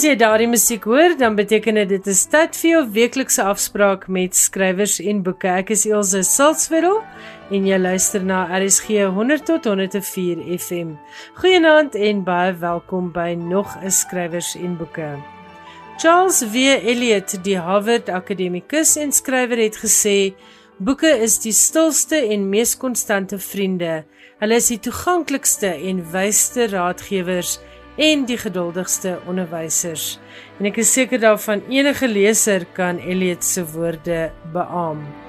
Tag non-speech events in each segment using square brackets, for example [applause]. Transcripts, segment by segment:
As jy daardie musiek hoor, dan beteken dit dit is tyd vir jou weeklikse afspraak met skrywers en boeke. Ek is Elsje Silsveld en jy luister na RSG 100 tot 104 FM. Goeienaand en baie welkom by nog 'n skrywers en boeke. Charles W. Eliot, die Harvard akademikus en skrywer het gesê: "Boeke is die stilste en mees konstante vriende. Hulle is die toeganklikste en wysste raadgewers." En die geduldigste onderwysers. En ek is seker daarvan enige leser kan Eliot se woorde beamoen.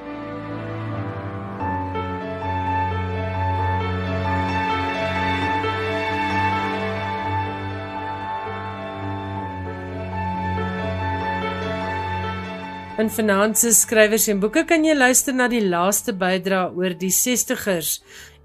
In Finanses Skrywers en Boeke kan jy luister na die laaste bydra oor die 60ers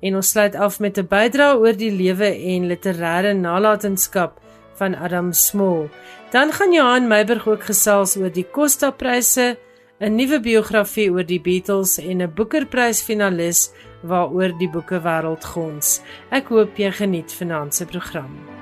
en ons sluit af met 'n bydrae oor die lewe en literêre nalatenskap van Adam Small. Dan gaan Johan Meiburg ook gesels oor die Costa-pryse, 'n nuwe biografie oor die Beatles en 'n Booker-prys finalis waaroor die boekewêreld gons. Ek hoop jy geniet vanaand se program.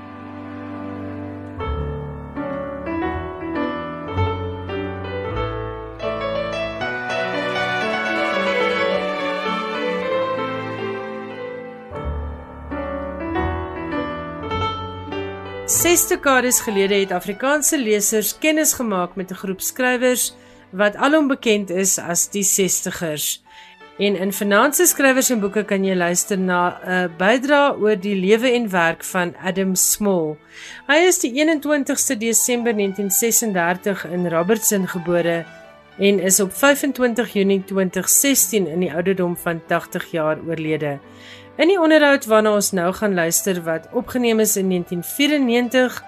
Ses dekades gelede het Afrikaanse lesers kennis gemaak met 'n groep skrywers wat alom bekend is as die 60ers. En in Finanse Skrywers en Boeke kan jy luister na 'n bydra oor die lewe en werk van Adam Small. Hy is die 21ste Desember 1936 in Robertson gebore en is op 25 Junie 2016 in die ouderdom van 80 jaar oorlede. In die onderhoud waarna ons nou gaan luister wat opgeneem is in 1994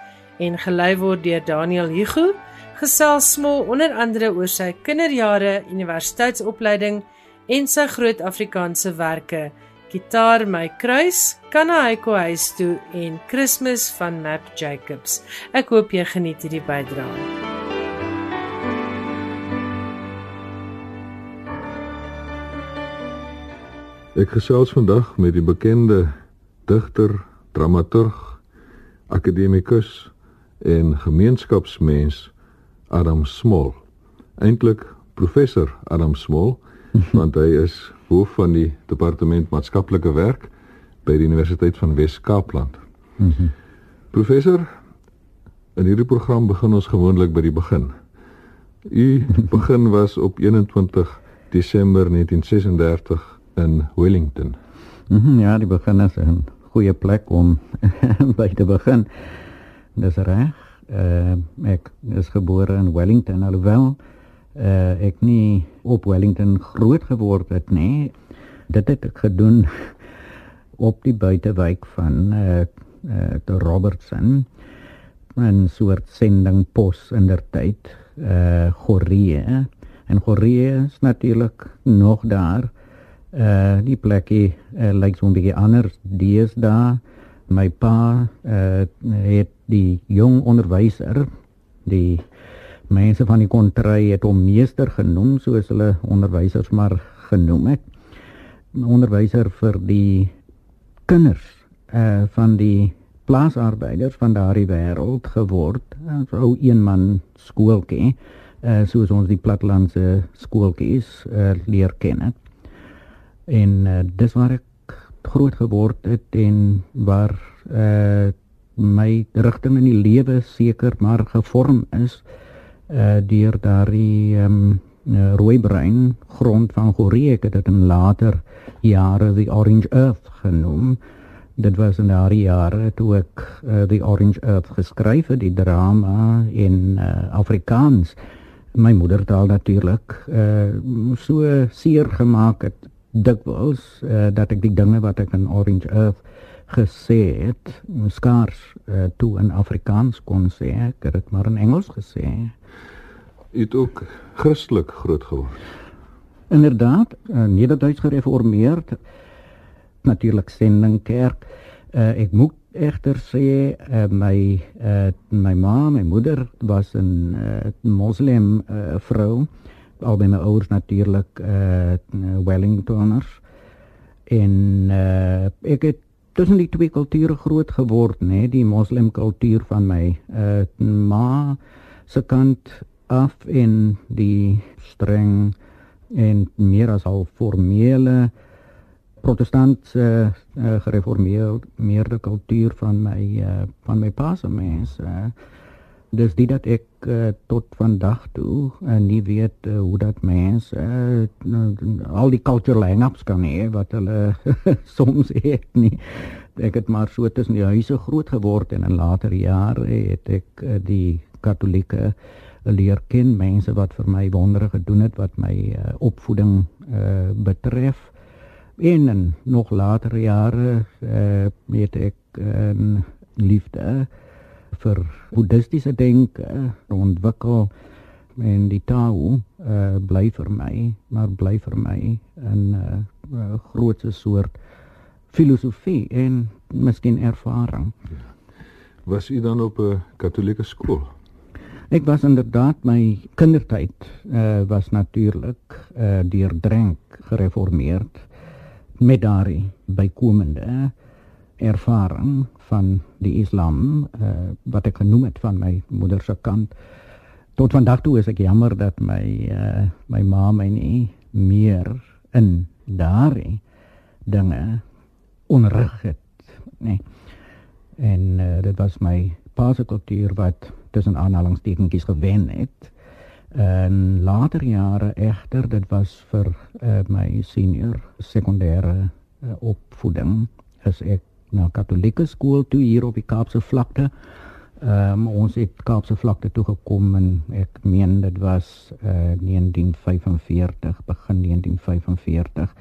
en gelei word deur Daniel Hugo, gesels Smol onder andere oor sy kinderjare, universiteitsopleiding en sy groot Afrikaanse werke: Gitaar my kruis, Kana hy ko huis toe en Kersfees van Map Jacobs. Ek hoop jy geniet hierdie bydrae. Ek gesels vandag met die bekende digter, dramaturg, akademikus en gemeenskapsmens Adam Small. Eintlik professor Adam Small, [laughs] want hy is hoof van die departement maatskaplike werk by die Universiteit van Wes-Kaapland. Mhm. professor, in hierdie program begin ons gewoonlik by die begin. U [laughs] begin was op 21 Desember 1936 in Wellington. -hmm, ja, die begin is 'n goeie plek om [laughs] by te begin. Dis reg. Uh, ek is gebore in Wellington alhoewel uh, ek nie op Wellington groot geword het nie. Dit het ek gedoen [laughs] op die buitewijk van uh, uh, de Robertson 'n soort sendingpos in der tyd uh Gorie en Gorie is natuurlik nog daar uh die plekie uh, lyk so 'n bietjie anders deesdae. My pa uh het die jong onderwyser die mense van die kontry het hom meester genoem soos hulle onderwysers maar genoem het. Onderwyser vir die kinders uh van die plaasarbeiders van daardie wêreld geword. 'n ou een man skooltjie uh soos ons die platlandse skooltjies uh, leer ken het en uh, dis waar ek groot geword het en waar uh my rigting in die lewe seker maar gevorm is uh deur daardie um rooi brein grond van Goree ek het dit in later jare the orange earth genoem. Dit was in daardie jare toe ek uh, the orange earth geskryf het die drama in uh, Afrikaans. My moedertaal natuurlik uh so seer gemaak het dikwels uh, dat ek die dinge wat ek in Orange Earth gesê het, skaars uh, toe in Afrikaans kon sê, ek het dit maar in Engels gesê. Jy het ook Christelik groot geword. Inderdaad, uh, Nederduits gereformeerd, natuurlik sending kerk. Uh, ek moet egter sê uh, my uh, my ma, my moeder was 'n uh, moslim uh, vrou albei my ouers natuurlik uh Wellingtoners en uh ek het tussen die twee kulture groot geword, nê, die moslim kultuur van my uh ma se kant af in die streng en meer as al formele protestantse uh, gereformeerde kultuur van my uh, van my pa se mense. Uh, dis dit dat ek uh, tot vandag toe uh, nie weet uh, hoe dat mense uh, al die cultural hang-ups kan hê wat hulle [laughs] soms het nie. Ek het maar so tussen die huise groot geword en in later jare het ek uh, die katolieke leer ken mense wat vir my wondere gedoen het wat my uh, opvoeding uh, betref en in nog later jare uh, het ek 'n uh, liefde uh, vir boeddhistiese denke ontwikkel en die Tao uh, bly vir my maar bly vir my 'n uh, groot soort filosofie en miskien ervaring. Ja. Was u dan op 'n katolieke skool? Ek was inderdaad my kindertyd uh, was natuurlik uh, deurdrink gereformeerd met daardie bykomende ervaring van die Islam uh, wat ek genoem het van my moeder se kant. Tot vandag toe is ek jammer dat my uh, my ma my nie meer in daardie dinge onrig het nee. En uh, dit was my pa se kultuur wat tussen aanhalingstekens gewen het. En later jare egter dit was vir uh, my senior sekondêre uh, opvoeding as ek na katolieke skool toe hier op die Kaapse vlakte. Ehm um, ons het Kaapse vlakte toe gekom en ek meen dit was uh, eh, 1945 begin 1945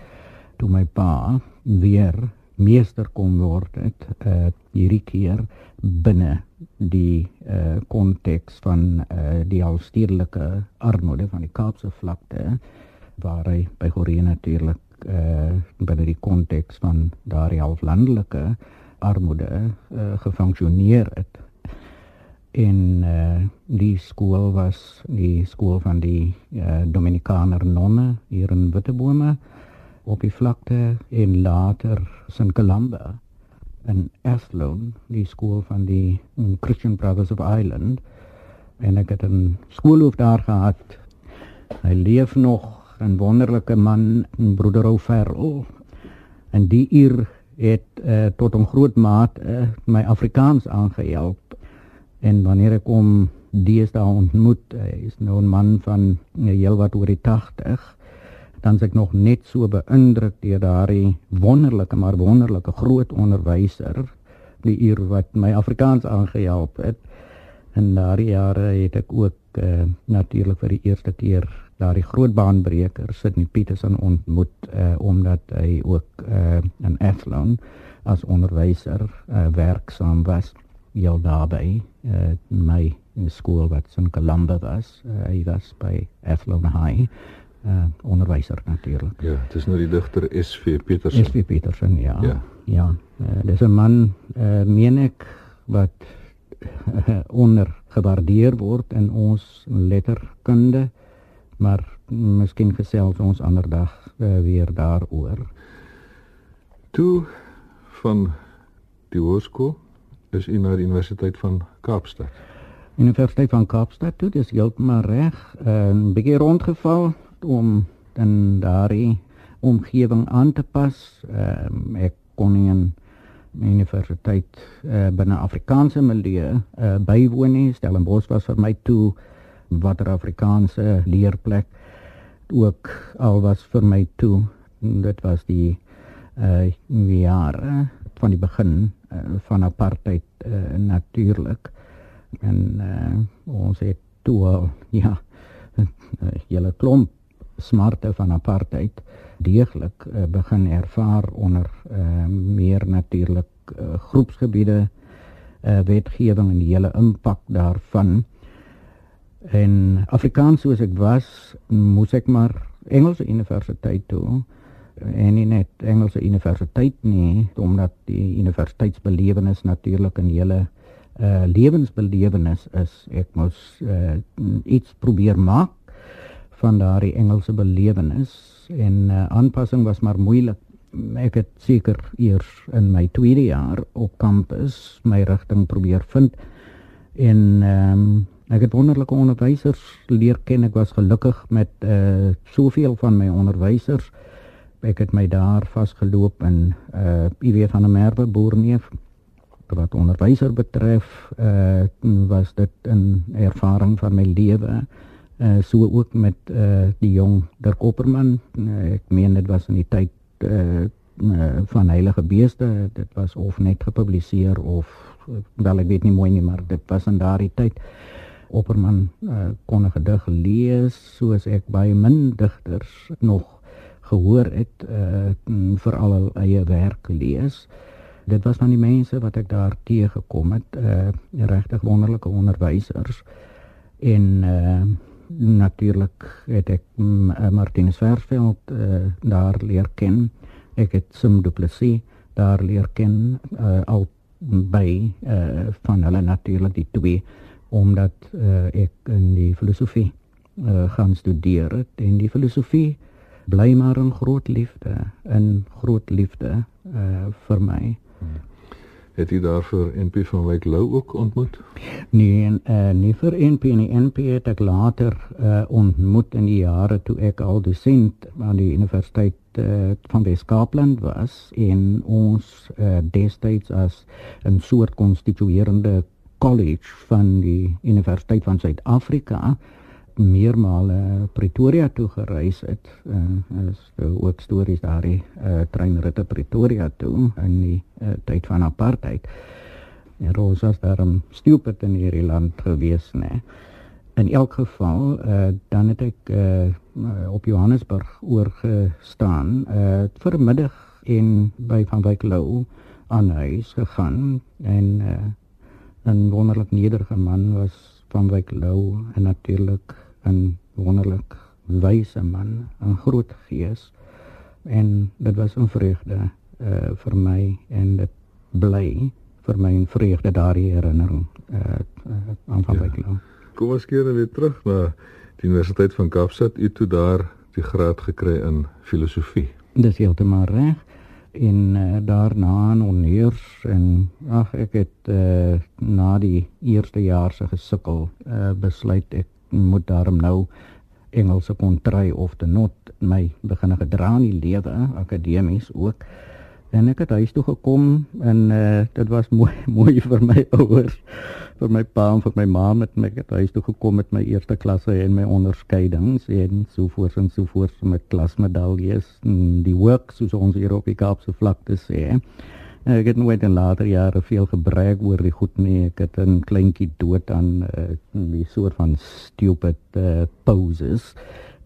toe my pa weer meester kon word het uh, hierdie keer binne die uh, konteks van uh, die alstedelike armoede van die Kaapse vlakte waar hy by Goree natuurlik uh, binne die konteks van daardie halflandelike armoede uh, gefunksioneer het. En uh, die skool was die skool van die uh, Dominikaner nonne hier in Wittebome op die vlakte en later St. Columba in Athlone, die skool van die Christian Brothers of Ireland. En ek het 'n skoolhoof daar gehad. Hy leef nog 'n wonderlike man, broeder Ouferl. En die uur het uh, tot 'n groot mate uh, my Afrikaans aangehelp. En wanneer ek hom deesdae ontmoet, hy is nou 'n man van uh, heelwat oor die 80 dan ek nog net so beïndruk deur daardie wonderlike maar wonderlike groot onderwyser die uur wat my Afrikaans aangehelp het in daardie jare het ek ook uh, natuurlik vir die eerste keer daardie groot baanbreker Sydney Peterson ontmoet uh, omdat hy ook uh, in Athlone as onderwyser uh, werksaam was heel daarbey uh, my skool wat in Colombo was. Uh, hy was by Athlone High uh, onderwyser natuurlik ja dit is nou die digter SV Peterson SV Peterson ja. Ja, ja uh, dis 'n man uh, meen ek wat [laughs] onder gewaardeer word in ons letterkunde maar miskien gesels ons ander dag uh, weer daaroor. Toe van die hoërskool is u na die Universiteit van Kaapstad. Universiteit van Kaapstad toe, dis heeltemal reg. 'n uh, Bietjie rondgeval om dan daardie omgewing aan te pas. Uh, ek kon nie in universiteit uh, binne Afrikaanse milieu uh, bywoon nie. Stellenbosch was vir my toe watter Afrikaanse leerplek ook al was vir my toe dit was die uh jare van die begin uh, van apartheid uh, natuurlik en uh, ons het toe al ja hele klomp smarte van apartheid deeglik uh, begin ervaar onder uh, meer natuurlik uh, groepsgebiede uh, wetgewing en die hele impak daarvan En Afrikaans soos ek was, moes ek maar Engelse universiteit toe en nie net Engelse universiteit nie, omdat die universiteitsbelewenis natuurlik 'n hele uh lewensbelewenis is. Ek moes uh iets probeer maak van daardie Engelse belewenis en uh, aanpassing was maar moeilik ek het seker eers in my tweede jaar op kampus my rigting probeer vind en ehm um, ek het wonderlike onderwysers leer ken. Ek was gelukkig met uh soveel van my onderwysers. Ek het my daar vasgeloop in uh IW van der Merwe boerneef wat onderwyser betref. Uh was dit 'n ervaring van my lewe. Uh so ook met uh die jong Dirk Opperman. Uh, ek meen dit was in die tyd uh, uh van heilige beeste. Dit was of net gepubliseer of wel ek weet nie mooi nie maar dit was in daardie tyd Opperman uh, kon 'n gedig lees soos ek baie min digters nog gehoor het uh vir al hul eie werk lees. Dit was van die mense wat ek daar teë gekom het, uh regtig wonderlike onderwysers. En uh natuurlik het ek mm, Martinus Versveld uh daar leer ken. Ek het Sim Du Plessis daar leer ken uh al by uh van hulle natuurlik die twee omdat uh, ek in die filosofie uh, gaan studeer het en die filosofie bly maar 'n groot liefde, 'n groot liefde uh vir my. Hmm. Het jy daarvoor NP van Wyk Lou ook ontmoet? Nee, en uh nie vir NP nie. NP het ek later uh ontmoet in die jare toe ek al dosent aan die universiteit uh, van Weskaapland was en ons uh destyds as 'n soort konstituerende college van die Universiteit van Suid-Afrika meermale Pretoria toe gereis het. Uh, is ook stories daar die uh, treinritte Pretoria toe in die uh, tyd van apartheid. En Rosas daarom stupid in hierdie land gewees, né? In elk geval, uh, dan het ek uh, op Johannesburg oorgestaan, uh, vir middag en by Van Wyk Lou aan huis gegaan en uh, 'n wonderlik nederige man was van Wyk Lou en natuurlik 'n wonderlik wyse man, 'n groot gees en dit was 'n vreugde uh, vir my en dit bly vir my 'n vreugde daardie herinnering uh, uh, aan van ja. Wyk Lou. Kom ons keer weer terug na die Universiteit van Kaapstad. U het daar die graad gekry in filosofie. Dis heeltemal reg en uh, daarna honneurs en ag ek het uh, na die eerste jaar se gesukkel uh, besluit ek moet daarom nou Engelse kon try of te not my begin gedra in die lewe akademies ook en ek het huis toe gekom en uh, dit was mooi [laughs] mooi vir my ouers vir my pa en vir my ma met my het huis toe gekom met my eerste klasse en my onderskeidings en so voort en so voort met klasmedaljes die werk soos ons hier op die Kaapse vlakte sê Ek het nooit in later jare veel gebruik oor die goed nie. Ek het 'n kleintjie dood aan uh, die soort van stupid uh, poses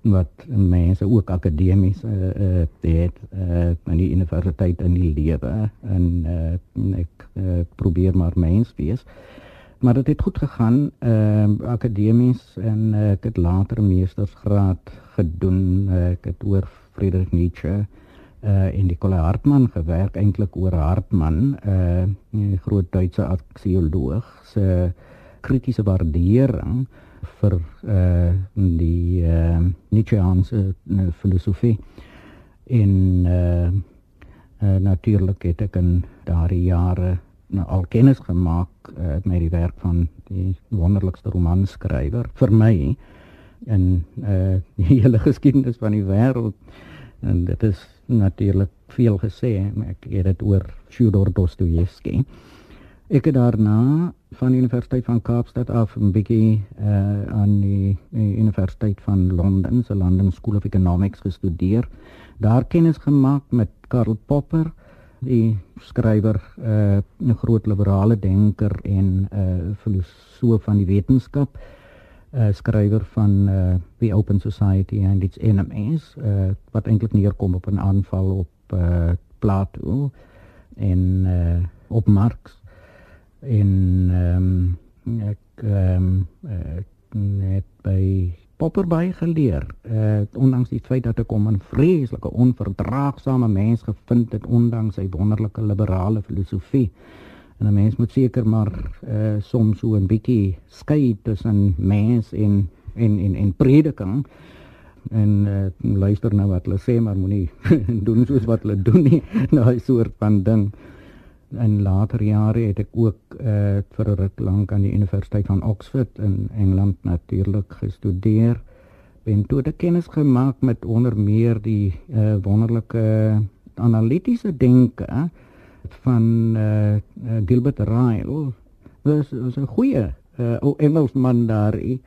wat mense ook akademies uh, uh, het uh, in die universiteit in die lewe en uh, ek uh, probeer maar mens wees. Maar dit het goed gegaan uh, akademies en uh, ek het later meestersgraad gedoen. Uh, ek het oor Friedrich Nietzsche uh en Nicola Hartmann gewerk eintlik oor Hartmann, uh 'n groot Duitse aksioloog se kritiese waardering vir uh die uh Nietzscheaanse uh, filosofie. In uh, uh natuurlik het ek in daardie jare nou, al kennis gemaak uh, met die werk van die wonderlikste romanskrywer. Vir my in uh die [laughs] hele geskiedenis van die wêreld en dit is natuurlik veel gesê, ek het dit oor Fyodor Dostoevsky. Ek het daarna van die Universiteit van Kaapstad af 'n bietjie uh, aan die, die Universiteit van Londen, se London School of Economics gestudeer. Daar kennis gemaak met Karl Popper, die skrywer, uh, 'n groot liberale denker en 'n uh, filosoof van die wetenskap uh, skrywer van uh, The Open Society and its Enemies uh, wat eintlik neerkom op 'n aanval op uh, Plato en uh, op Marx en um, ek um, uh, net by Popper by geleer uh, ondanks die feit dat ek hom 'n vreeslike onverdraagsame mens gevind het ondanks sy wonderlike liberale filosofie En 'n mens moet seker maar uh, soms so 'n bietjie skei tussen mens en en en en prediking. en uh, luister na wat hulle sê maar moenie [laughs] doen soos wat hulle doen nie [laughs] daai soort van ding in later jare het ek ook uh, vir 'n ruk lank aan die Universiteit van Oxford in Engeland natuurlik gestudeer. Ben toe ek kennis gemaak met onder meer die uh, wonderlike analitiese denke van uh, Gilbert Ryle. Dit is 'n goeie uh, ou Engelsman daar. Uh,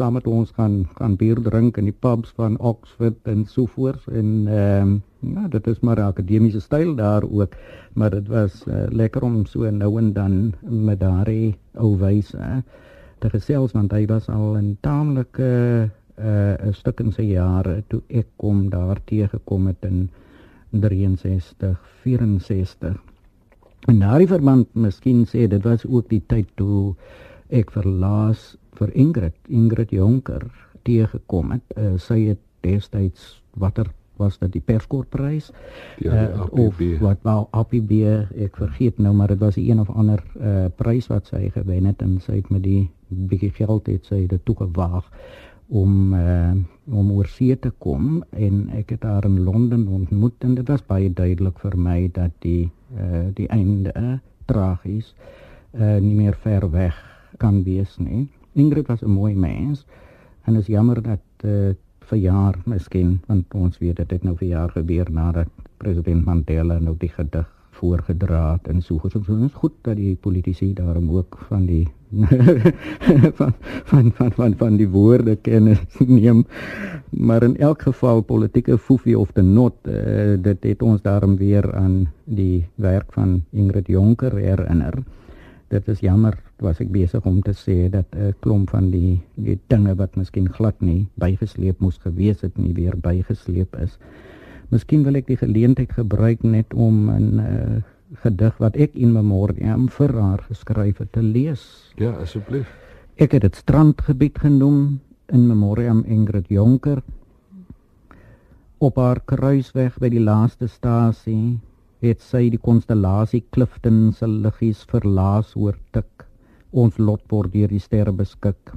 saam met ons gaan gaan bier drink in die pubs van Oxford en so voort. En ehm um, ja dit is maar akademiese styl daar ook maar dit was uh, lekker om so nou en dan met daardie ou wyse te gesels want hy was al 'n taamlike uh, 'n stuk in sy jare toe ek kom daar teë gekom het in 63 64 en daardie verband miskien sê dit was ook die tyd toe ek verlaas vir Ingrid, Ingrid Jonker teëgekom het. Uh, sy het destyds watter was dit die perskorprys ja, uh, of wat wou APB ek vergeet nou maar dit was 'n een of ander uh, prys wat sy gewen het en sy het met die bietjie geld het sy dit toe gewaag om uh, om oor see te kom en ek het haar in Londen ontmoet en dit was baie duidelik vir my dat die uh, die einde uh, tragies uh, nie meer ver weg kan wees nie Ingrid was 'n mooi mens en is jammer dat uh, vir jaar miskien want ons weet dit het nou vir jaar gebeur nadat president Mandela nou die gedig voorgedra het en so goed so is goed dat die politici daarom ook van die [laughs] van, van van van van die woorde kennis neem. Maar in elk geval politieke fofie of the not uh, dit het ons daarom weer aan die werk van Ingrid Jonker herinner. Dit is jammer was ek besig om te sê dat 'n klomp van die die dinge wat miskien glad nie bygesleep moes gewees het nie weer bygesleep is. Miskien wil ek die geleentheid gebruik net om 'n uh, gedig wat ek in memoriam vir haar geskryf het te lees. Ja, asseblief. Ek het dit strandgebied genoem in memoriam Ingrid Jonker op haar kruisweg by die laaste stasie het sy die konstellasie Clifton se liggies verlaas oor tik ons lot word deur die sterre beskik.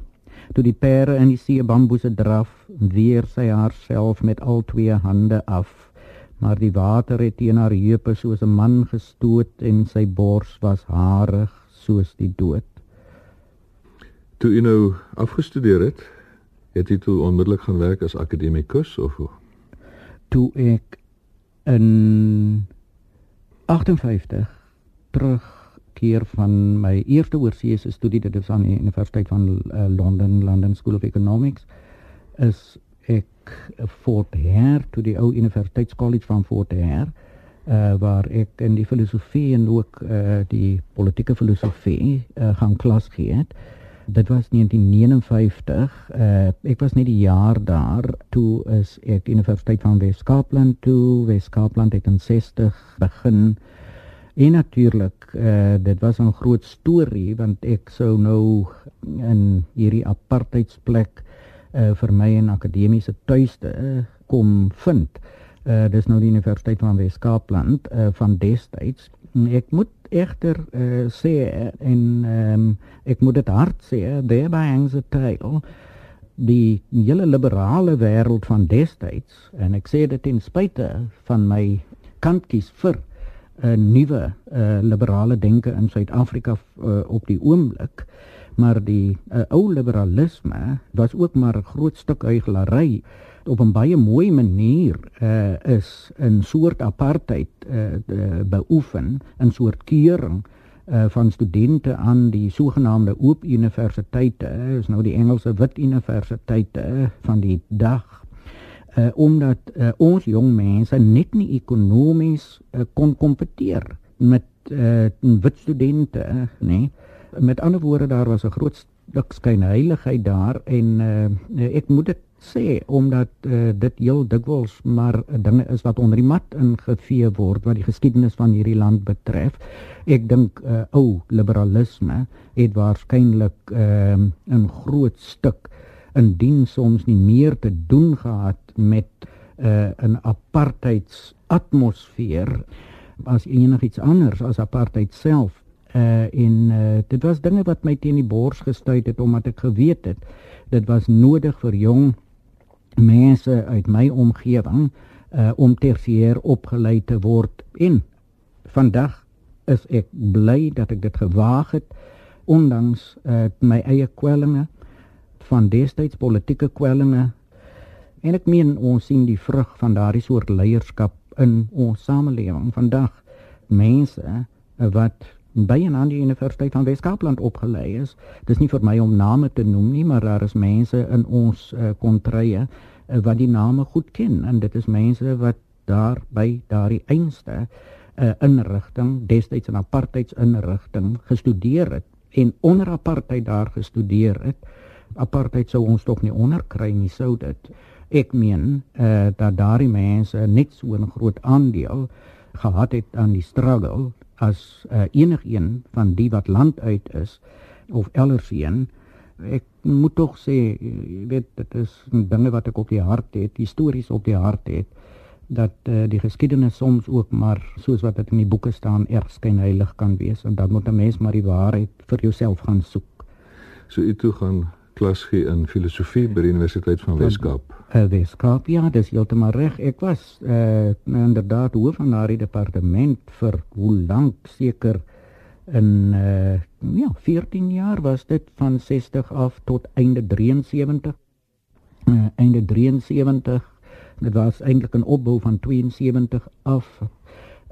Toe die pere in die see bamboese draf weer sy haarself met al twee hande af. Maar die water het teen haar heupe soos 'n man gestoot en sy bors was harig soos die dood. Toe jy nou afgestudeer het het jy toe onmiddellik gaan werk as akademikus of hoe? Toe ek in 58 terug keer van my eerste oorseese studie dit is aan die Universiteit van uh, London London School of Economics is ek Fort Hare toe die ou Universiteitskollege van Fort Hare uh, waar ek in die filosofie en ook uh, die politieke filosofie uh, gaan klas gee het. Dit was 1959 uh, ek was net die jaar daar. Toe is ek Universiteit van Wes-Kaapland toe. Wes-Kaapland het in 60 begin En natuurlik, uh, dit was 'n groot storie want ek sou nou in hierdie apartheidsplek uh, vir my 'n akademiese tuiste uh, kom vind. Uh, dis nou die Universiteit van Wes-Kaapland uh, van destyds. Ek moet egter uh, sê en um, ek moet dit hard sê, there by hangs a tale die hele liberale wêreld van destyds en ek sê dit ten spyte van my kantjies vir 'n nuwe uh, liberale denke in Suid-Afrika uh, op die oomblik. Maar die uh, ou liberalisme was ook maar 'n groot stuk huigelary op 'n baie mooi manier uh, is 'n soort apartheid uh, beoefen 'n soort keuring uh, van studente aan die sogenaamde oop universiteite is nou die Engelse wit universiteite van die dag uh, omdat uh, ons jong mense net nie ekonomies uh, kon kompeteer met uh, wit studente uh, nê met ander woorde daar was 'n groot stuk skynheiligheid daar en uh, ek moet dit sê omdat uh, dit heel dikwels maar dinge is wat onder die mat ingevee word wat die geskiedenis van hierdie land betref. Ek dink uh, ou liberalisme het waarskynlik 'n uh, groot stuk indien soms nie meer te doen gehad met uh, 'n apartheids atmosfeer as enigiets anders as apartheid self. Uh, en uh, dit was dinge wat my teen die bors gestuit het omdat ek geweet het dit was nodig vir jong mense uit my omgewing uh om tersiêr opgelei te word. En vandag is ek bly dat ek dit gewaag het ondanks uh, my eie kwellinge van destyds politieke kwellinge en ek meen ons sien die vrug van daardie soort leierskap in ons samelewing vandag. Mense uh, wat by 'n ander universiteit van Weskaapland opgelei is dis nie vir my om name te noem nie maar daar is mense in ons uh, kontrye uh, wat die name goed ken. En dit is mense wat daar by daardie einste uh, inrigting destyds 'n apartheidsinrigting gestudeer het. En onder apartheid daar gestudeer het apartheid sou ons tog nie onderkry nie sou dit ek meen uh, dat daardie mense net so 'n groot aandeel gehad het aan die struggle as uh, enigiemand van die wat land uit is of ellersheen ek moet tog sê weet dit is dinge wat ek op die hart het histories op die hart het dat uh, die geskiedenis soms ook maar soos wat dit in die boeke staan erg skynheilig kan wees en dan moet 'n mens maar die waarheid vir jouself gaan soek. So u toe gaan klas gee in filosofie by die Universiteit van Weskaap. Uh, Weskaap ja, dis heeltemal reg. Ek was uh, inderdaad hoof van daardie departement vir hoe lank seker in uh, ja 14 jaar was dit van 60 af tot einde 73. Uh, einde 73 dit was eintlik 'n opbou van 72 af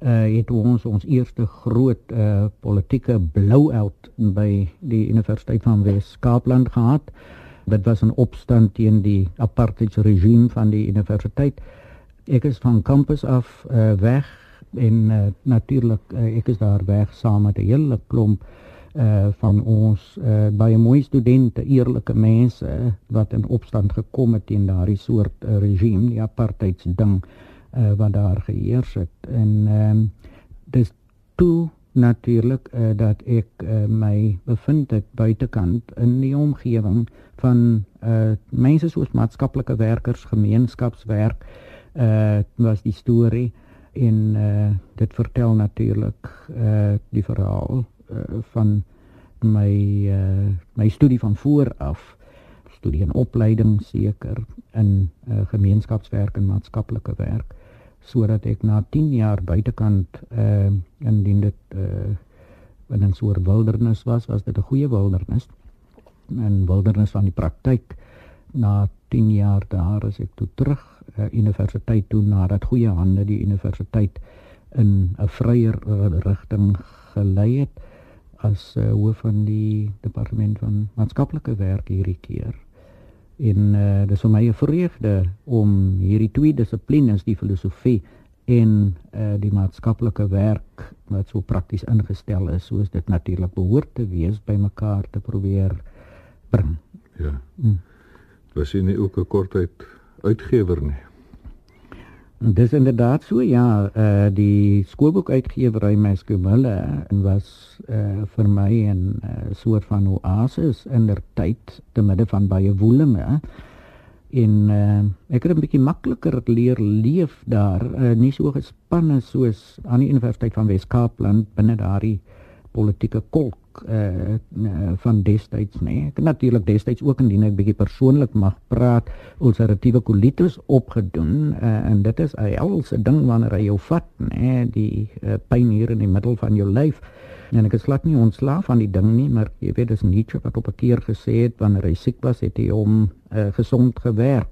uh het ons ons eerste groot uh politieke blowout by die Universiteit van Wes-Kaapland gehad. Dit was 'n opstand teen die apartheid regime van die universiteit. Ek is van kampus af uh weg en uh, natuurlik uh, ek is daar weg saam met 'n hele klomp uh van ons uh baie mooi studente, eerlike mense wat in opstand gekom het teen daardie soort uh, regime, die apartheids ding uh wat daar geheers het. En um, dis toe natuurlik uh, dat ek uh, my bevind het buitekant in die omgewing van uh mense soos maatskaplike werkers, gemeenskapswerk uh was die storie. En uh dit vertel natuurlik uh die verhaal uh, van my uh, my studie van voor af. Studie en opleiding seker in uh, gemeenskapswerk en maatskaplike werk sodat ek na 10 jaar buitekant uh, indien dit uh, in 'n soort wildernis was was dit 'n goeie wildernis 'n wildernis van die praktyk na 10 jaar daar as ek toe terug uh, universiteit toe nadat goeie hande die universiteit in 'n vryer rigting gelei het as uh, hoof van die departement van maatskaplike werk hierdie keer. En uh, dis vir my 'n vreugde om hierdie twee dissiplines, die filosofie en uh, die maatskaplike werk wat so prakties ingestel is, soos dit natuurlik behoort te wees, bymekaar te probeer bring. Ja. Mm. Was jy nie ook 'n kortheid uitgewer nie? Dis inderdaad so ja, uh die skoolboekuitgewery Meskomille was uh vir my 'n uh, soort van oasis in der tyd te midde van baie woelinge. En uh ek het 'n bietjie makliker leer leef daar, uh, nie so gespanne soos aan die Universiteit van Wes-Kaapland binne daardie politieke kolk uh, van destyds nê. Nee. Ek natuurlik destyds ook indien ek bietjie persoonlik mag praat, ulceratiewe kolitis opgedoen uh, en dit is 'n helse ding wanneer hy jou vat nê, nee, die uh, pyn hier in die middel van jou lyf. En ek is glad nie ontslaaf van die ding nie, maar jy weet dis Nietzsche wat op 'n keer gesê het wanneer hy siek was, het hy hom uh, gesond gewerk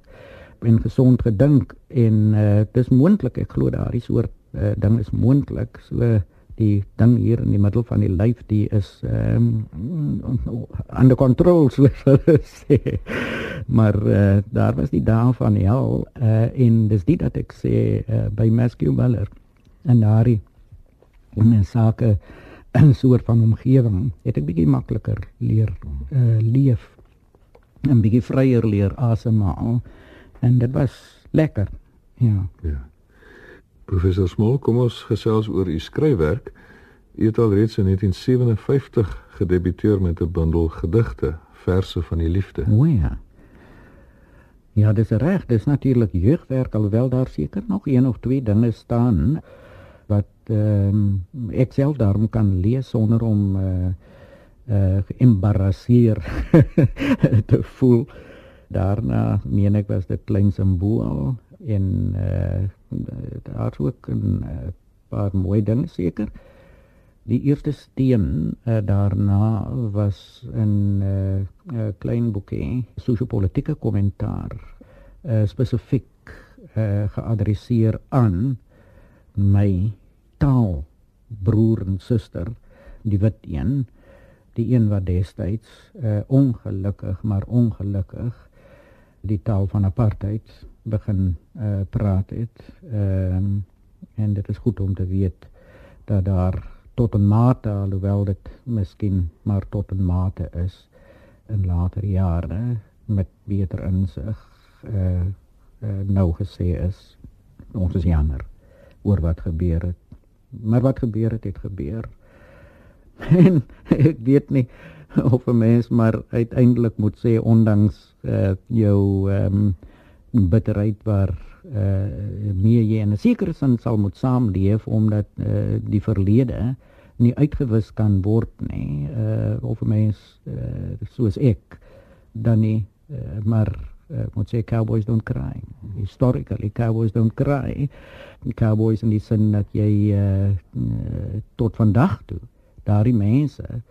en gesond gedink en uh, dis moontlik ek glo daardie soort uh, ding is moontlik. So uh, die ding hier in die middel van die lyf die is ehm um, under control [laughs] soos hulle sê. Maar uh, daar was die dae van hel uh, en dis dit dat ek sê uh, by Maskew Miller en daai in 'n sake 'n soort van omgewing het ek bietjie makliker leer uh, leef en bietjie vryer leer asemhaal en dit was lekker. Ja. Ja. Professor Smol, kom ons gesels oor u skryfwerk. U het al reeds in 1957 gedebuteer met 'n bundel gedigte, verse van die liefde. O ja. Ja, dis reg, dis natuurlik jeugwerk alhoewel daar seker nog een of twee dinge staan wat ehm um, ek self daarom kan lees sonder om uh uh geëmbarrasseer [laughs] te voel. Daarna meen ek was dit klein simbool en uh daar ook 'n uh, paar mooi dinge seker. Die eerste steen uh, daarna was 'n uh, klein boekie sosio-politieke kommentaar uh, spesifiek uh, geadresseer aan my taal broer en suster die wit een die een wat destyds uh, ongelukkig maar ongelukkig die taal van apartheid begin uh, praat het. Ehm um, en dit is goed om te weet dat daar tot 'n mate alhoewel dit miskien maar tot 'n mate is in later jare met beter insig uh, uh nou gesê is ons is jammer oor wat gebeur het. Maar wat gebeur het het gebeur. [laughs] En ek weet nie of 'n mens maar uiteindelik moet sê ondanks uh, jou ehm um, bitterheid waar uh, meer jy in 'n sekere sin sal moet saamleef omdat uh, die verlede nie uitgewis kan word nie uh, of 'n mens uh, soos ek dan nie uh, maar uh, moet sê cowboys don't cry. Historically cowboys don't cry. Cowboys in die sin dat jy uh, tot vandag toe daardie mense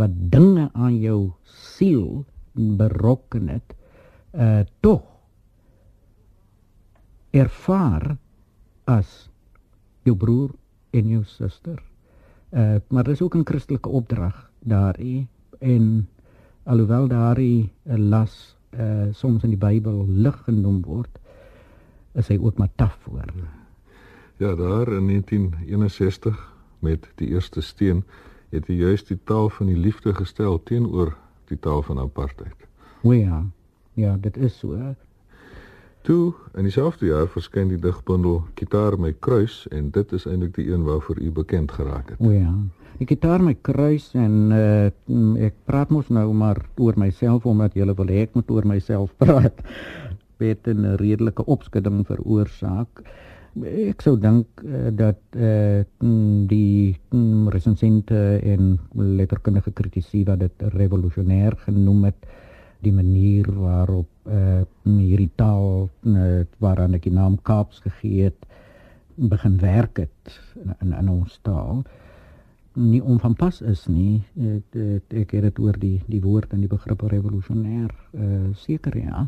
wat dinge aan jou siel berokken het uh tog ervaar as jou broer en jou suster. Uh maar dis ook 'n Christelike opdrag daarin en alhoewel daarin 'n las uh soms in die Bybel lig genoem word, is hy ook maar taaf voor. Ja, daar in 1961 met die eerste steen het hy juist die taal van die liefde gestel teenoor die taal van apartheid. O ja. Ja, dit is so. Toe in dieselfde jaar verskyn die digbundel Gitaar my kruis en dit is eintlik die een waarvoor u bekend geraak het. O ja. Die Gitaar my kruis en uh, ek praat mos nou maar oor myself omdat jy wil hê ek moet oor myself [laughs] praat. Dit 'n redelike opskudding veroorsaak. Ek sou dink uh, dat uh, die um, resensente en letterkundige kritici wat dit revolusionêr genoem het, die manier waarop uh, hierdie taal uh, waaraan ek die naam Kaaps gegee het begin werk het in in, in ons taal nie onvanpas is nie. Ek, ek het dit oor die die woord en die begrip revolusionêr uh, seker ja.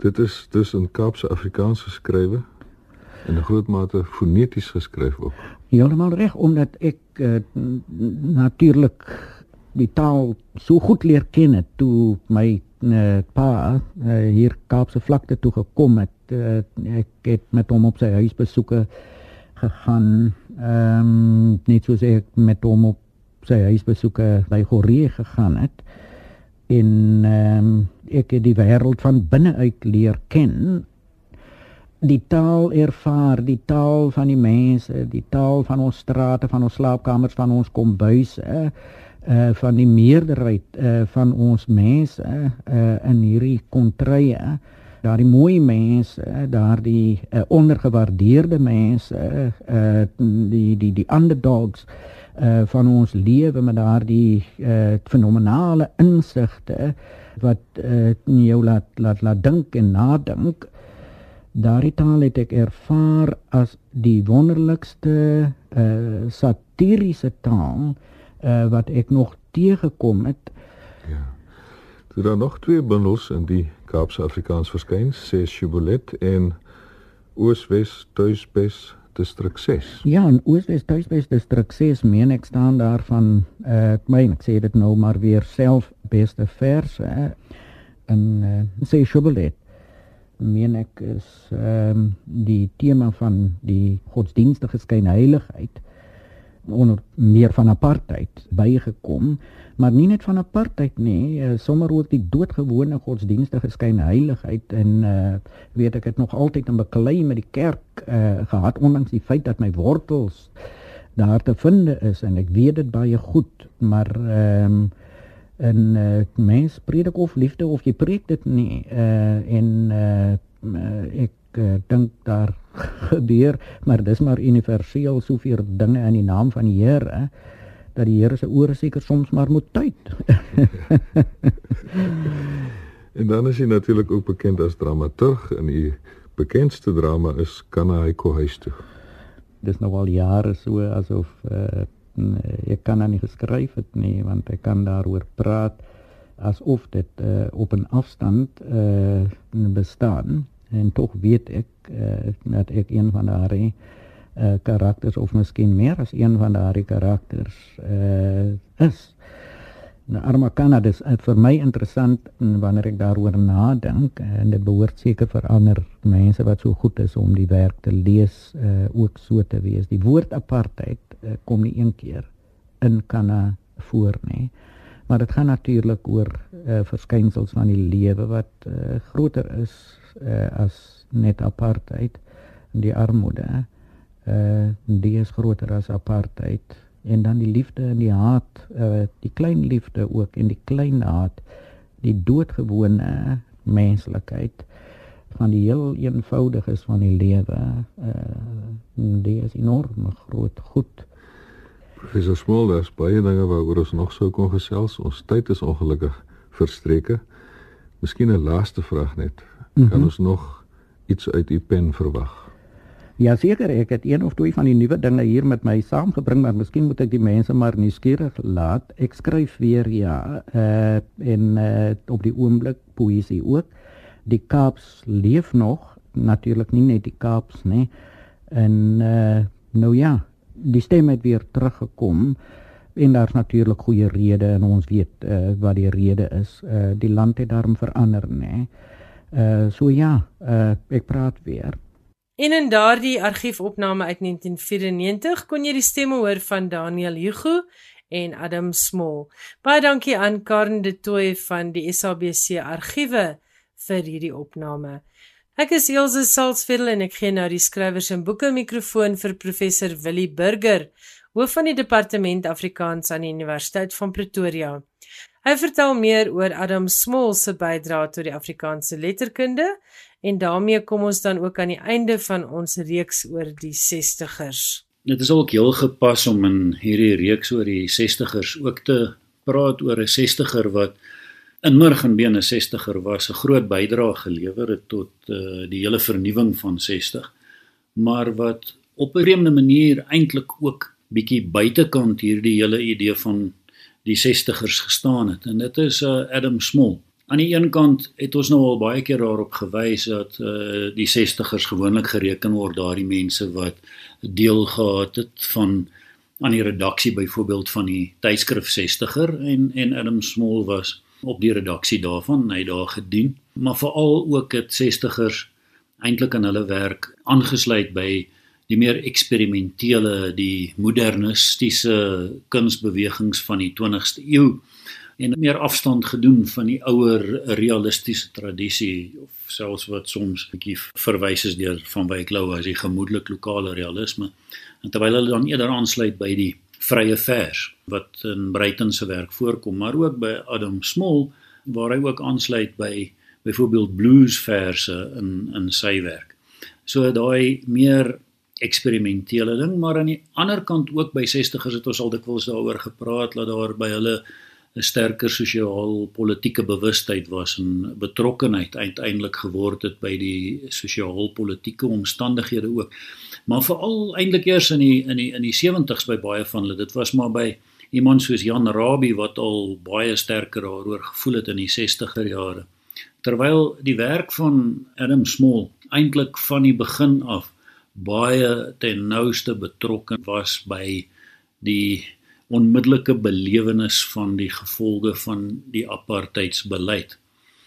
Dit is dus in Kaapse Afrikaans geskrywe in 'n groot mate foneties geskryf ook. Heeltemal reg omdat ek uh, natuurlik die taal so goed leer ken het toe my uh, pa uh, hier Kaapse vlakte toe gekom het. Uh, ek het met hom op sy huisbesoeke gegaan. Ehm um, net soos ek met hom op sy huisbesoeke by Goree gegaan het. En ehm um, ek het die wêreld van binne uit leer ken. Die taal ervaar, die taal van die mense, die taal van ons strate, van ons slaapkamers, van ons kombuise. Uh, van die meerderheid uh van ons mense uh in hierdie kontrye daardie mooi mense daardie uh, ondergewaardeerde mense uh die die die underdogs uh van ons lewe met daardie uh fenomenale insigte wat uh jou laat laat laat dink en nadink. Daardie taal het ek ervaar as die wonderlikste uh satiriese taal uh, wat ek nog teëgekom het. Ja. Toe daar nog twee bundels in die Kaapse Afrikaans verskyn, sê Shibolet en Ooswes Tuisbes distrik 6. Ja, en Ooswes Tuisbes distrik 6 meen ek staan daar van uh, ek meen ek sê dit nou maar weer self beste verse uh, en uh, sê Shibolet meen ek is ehm um, die tema van die godsdienstige skynheiligheid onder meer van apartheid bygekom, maar nie net van apartheid nie, uh, sommer ook die doodgewone godsdienstige skynheiligheid en uh, weet ek het nog altyd 'n beklei met die kerk uh, gehad ondanks die feit dat my wortels daar te vind is en ek weet dit baie goed, maar ehm um, en uh, mens predik of liefde of jy preek dit nie uh, en uh, ek uh, dink daar gebeur, maar dis maar universeel soveel dinge in die naam van die Here dat die Here se ore seker soms maar moet tyd. [laughs] En dan is hy natuurlik ook bekend as dramaturg en die bekendste drama is Kanaiko huis toe. Dis nou al jare so asof uh, ek kan nie geskryf het nie want ek kan daaroor praat asof dit uh, op 'n afstand uh, bestaan en tog weet ek uh, dat ek een van daardie uh, karakters of miskien meer as een van daardie karakters uh, is. Nou Armakana dis uh, vir my interessant wanneer ek daaroor nadink en dit behoort seker vir ander mense wat so goed is om die werk te lees uh, ook so te wees. Die woord apartheid uh, kom nie een keer in Kana voor nie. Maar dit gaan natuurlik oor uh, verskynsels van die lewe wat uh, groter is uh, as net apartheid die armoede. Uh die is groter as apartheid en dan die liefde en die haat, uh, die klein liefde ook en die klein haat, die doodgewone menslikheid van die heel eenvoudiges van die lewe. Uh die is enorm groot goed. Professor Smol, daar's baie dinge waaroor ons nog sou kon gesels. Ons tyd is ongelukkig verstreke. Miskien 'n laaste vraag net. Kan mm -hmm. ons nog iets uit u pen verwag? Ja seker, ek het een of twee van die nuwe dinge hier met my saamgebring, maar miskien moet ek die mense maar nuuskierig laat. Ek skryf weer ja, uh en uh op die oomblik poësie ook. Die Kaaps leef nog, natuurlik nie net die Kaaps nie. En uh nou ja, die stem het weer teruggekom en daar's natuurlik goeie redes en ons weet uh, wat die rede is. Uh, die land het daarom verander, nê. Uh so ja, uh ek praat weer. En in daardie argiefopname uit 1994 kon jy die stemme hoor van Daniel Hugo en Adam Small. Baie dankie aan Karen de Tooy van die SABC argiewe vir hierdie opname. Ek is Elsje Salzveld en ek gee nou die skrywers en boeke mikrofoon vir professor Willie Burger, hoof van die departement Afrikaans aan die Universiteit van Pretoria. Hy vertel meer oor Adam Small se bydrae tot die Afrikaanse letterkunde en daarmee kom ons dan ook aan die einde van ons reeks oor die 60ers. Dit is ook heel gepas om in hierdie reeks oor die 60ers ook te praat oor 'n 60er wat in Murgenbene 60er was 'n groot bydrae gelewer het tot uh, die hele vernuwing van 60 maar wat op 'n vreemde manier eintlik ook bietjie buitekant hierdie hele idee van die 60ers gestaan het. En dit is uh, Adam Small aan die een kant het ons nou al baie keer daarop gewys dat uh, die 60ers gewoonlik gereken word daardie mense wat deel gehad het van aan die redaksie byvoorbeeld van die tydskrif 60er en en Adam Small was op die redaksie daarvan, hy daar gedien, maar veral ook het 60ers eintlik aan hulle werk aangesluit by die meer eksperimentele, die modernistiese kunsbewegings van die 20ste eeu en meer afstand gedoen van die ouer realistiese tradisie of selfs wat soms bietjie verwys is deur van Wyk Lou as die gemoedelik lokale realisme. En terwyl hulle dan eerder aansluit by die vrye vers wat in Breiten se werk voorkom, maar ook by Adam Small waar hy ook aansluit by byvoorbeeld bluesverse in in sy werk. So daai meer eksperimentele ding, maar aan die ander kant ook by 60's het ons al dikwels daaroor gepraat dat daar by hulle 'n sterker sosiaal-politieke bewustheid was en betrokkenheid uiteindelik geword het by die sosiaal-politieke omstandighede ook. Maar veral eintlik eers in die in die in die 70's by baie van hulle dit was maar by iemand soos Jan Rabie wat al baie sterker daaroor gevoel het in die 60er jare. Terwyl die werk van Adam Small eintlik van die begin af baie ten nouste betrokke was by die onmiddellike belewenis van die gevolge van die apartheidsbeleid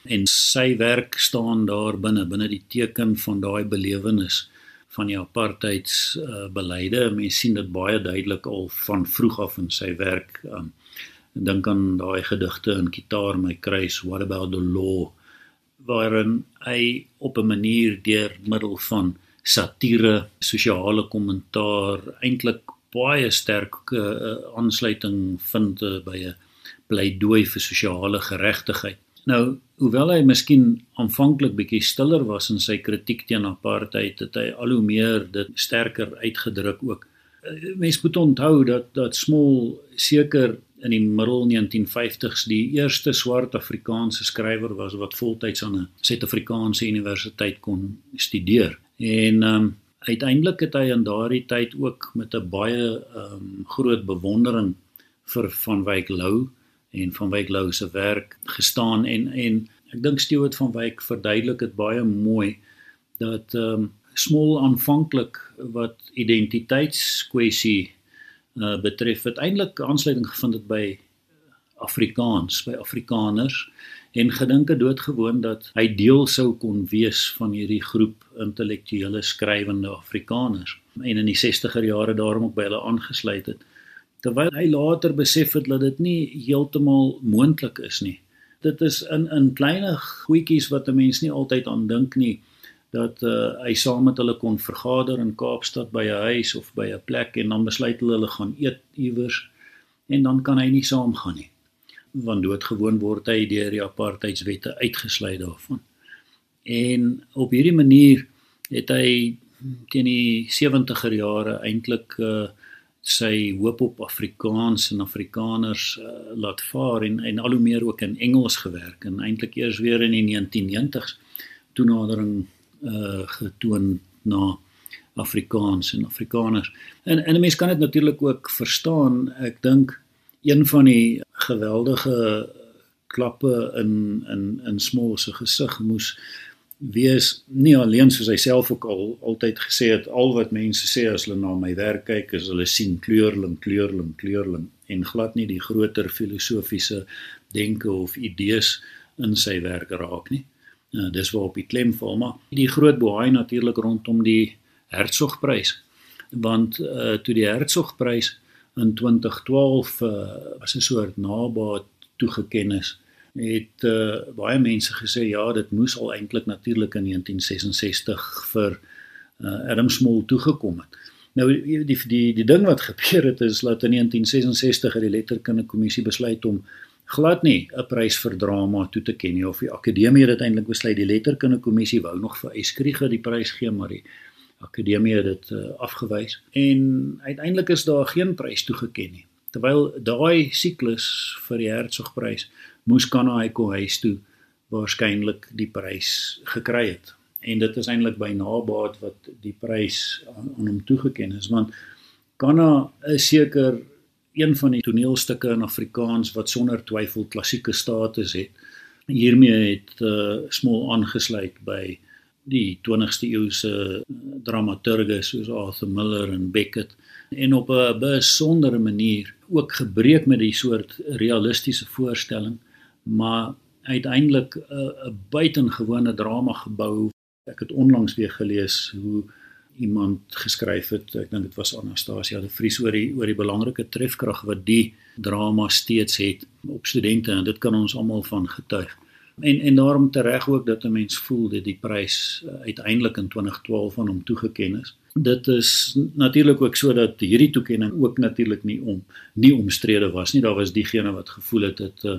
en sy werk staan daar binne binne die teken van daai belewenis van die apartheids uh. Mense sien dit baie duidelik al van vroeg af in sy werk. Um, dink aan daai gedigte in Gitaar my kruis, What about the law? waarin hy op 'n manier deur middel van satire, sosiale kommentaar eintlik baie sterk uh, aansluiting vind uh, by 'n pleidooi vir sosiale geregtigheid. Nou, hoewel hy miskien aanvanklik bietjie stiller was in sy kritiek teen apartheid, het hy al hoe meer dit sterker uitgedruk ook. Eh, mens moet onthou dat dat Small seker in die middel 1950s die eerste swart Afrikaanse skrywer was wat voltyds aan 'n Suid-Afrikaanse universiteit kon studeer. En ehm um, uiteindelik het hy in daardie tyd ook met 'n baie ehm um, groot bewondering vir van Wyk Lou en van Wyk Lou se werk gestaan en en ek dink Stewart van Wyk verduidelik dit baie mooi dat ehm um, smol aanvanklik wat identiteitskwessie uh, betref het eintlik aansluiting gevind het by Afrikaans by Afrikaners en gedink het doodgewoon dat hy deel sou kon wees van hierdie groep intellektuele skrywende Afrikaners en in die 60er jare daarom ook by hulle aangesluit het terwyl hy later besef het dat dit nie heeltemal moontlik is nie. Dit is in in klein goedjies wat 'n mens nie altyd aan dink nie dat uh, hy saam met hulle kon vergader in Kaapstad by 'n huis of by 'n plek en dan besluit hulle hulle gaan eet iewers en dan kan hy nie saamgaan nie want doodgewoon word hy deur die apartheidswette uitgesluit daarvan. En op hierdie manier het hy teen die 70er jare eintlik uh, sy hoop op Afrikaans en Afrikaners uh, laat vaar en en al hoe meer ook in Engels gewerk en eintlik eers weer in die 1990s toenadering uh getoon na Afrikaans en Afrikaners. En en 'n mens kan dit natuurlik ook verstaan. Ek dink een van die geweldige klappe in in in Smol se gesig moes wees nie alleen soos hy self ook al altyd gesê het al wat mense sê as hulle na my werk kyk is hulle sien kleurling kleurling kleurling en glad nie die groter filosofiese denke of idees in sy werk raak nie. Uh, dis waarop die klem val maar die groot boei natuurlik rondom die Hertzogprys want uh, toe die Hertzogprys in 2012 uh, as 'n soort nabaat toegeken is het uh, baie mense gesê ja dit moes al eintlik natuurlik in 1966 vir uh, Adam Small toegekom het. Nou die die die ding wat [laughs] gebeur het is dat in 1966 het die letterkunde kommissie besluit om glad nie 'n prys vir drama toe te ken nie of die akademie het uiteindelik besluit die letterkunde kommissie wou nog vir Eskrige die prys gee maar die akademie het dit uh, afgewys. En uiteindelik is daar geen prys toegeken nie. Terwyl daai siklus vir die Hertzogprys moes Kanaiko huis toe waarskynlik die prys gekry het. En dit is eintlik by nabaat wat die prys aan, aan hom toegeken is. Want Kana is seker een van die toneelstukke in Afrikaans wat sonder twyfel klassieke status het. Hiermee het uh, Smol aangesluit by die 20ste eeu se dramaturge soos Arthur Miller en Beckett en op 'n besondere manier ook gebreek met die soort realistiese voorstelling, maar uiteindelik 'n uh, buitengewone drama gebou. Ek het onlangs weer gelees hoe iemand geskryf het. Ek dink dit was Anastasia de Vries oor die oor die belangrike trefkrag wat die drama steeds het op studente en dit kan ons almal van getuig. En en daarom tereg ook dat 'n mens voel dat die prys uh, uiteindelik in 2012 aan hom toegeken is. Dit is natuurlik ook sodat hierdie toekenning ook natuurlik nie om nie omstrede was nie. Daar was diegene wat gevoel het dit uh,